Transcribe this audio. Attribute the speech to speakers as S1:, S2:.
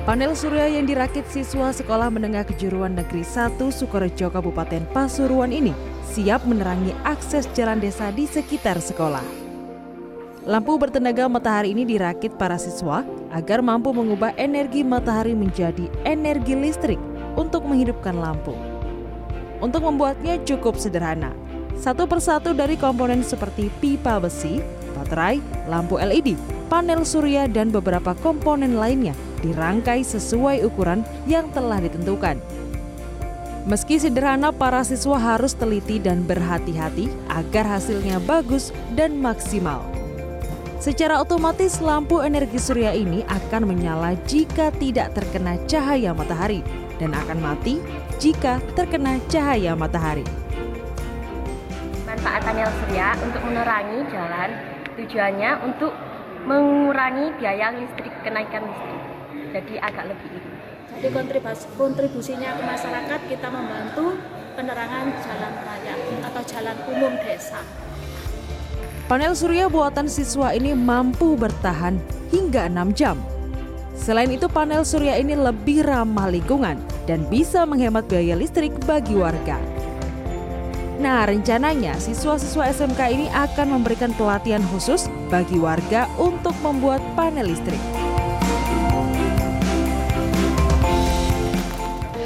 S1: Panel surya yang dirakit siswa Sekolah Menengah Kejuruan Negeri 1 Sukorejo Kabupaten Pasuruan ini siap menerangi akses jalan desa di sekitar sekolah. Lampu bertenaga matahari ini dirakit para siswa agar mampu mengubah energi matahari menjadi energi listrik untuk menghidupkan lampu. Untuk membuatnya cukup sederhana. Satu persatu dari komponen seperti pipa besi, baterai, lampu LED, panel surya, dan beberapa komponen lainnya dirangkai sesuai ukuran yang telah ditentukan. Meski sederhana, para siswa harus teliti dan berhati-hati agar hasilnya bagus dan maksimal. Secara otomatis lampu energi surya ini akan menyala jika tidak terkena cahaya matahari dan akan mati jika terkena cahaya matahari.
S2: Manfaat panel surya untuk menerangi jalan tujuannya untuk mengurangi biaya listrik kenaikan listrik. Jadi agak lebih ini.
S3: Jadi kontribusinya ke masyarakat kita membantu penerangan jalan raya atau jalan umum desa.
S1: Panel surya buatan siswa ini mampu bertahan hingga 6 jam. Selain itu panel surya ini lebih ramah lingkungan dan bisa menghemat biaya listrik bagi warga. Nah, rencananya siswa-siswa SMK ini akan memberikan pelatihan khusus bagi warga untuk membuat panel listrik.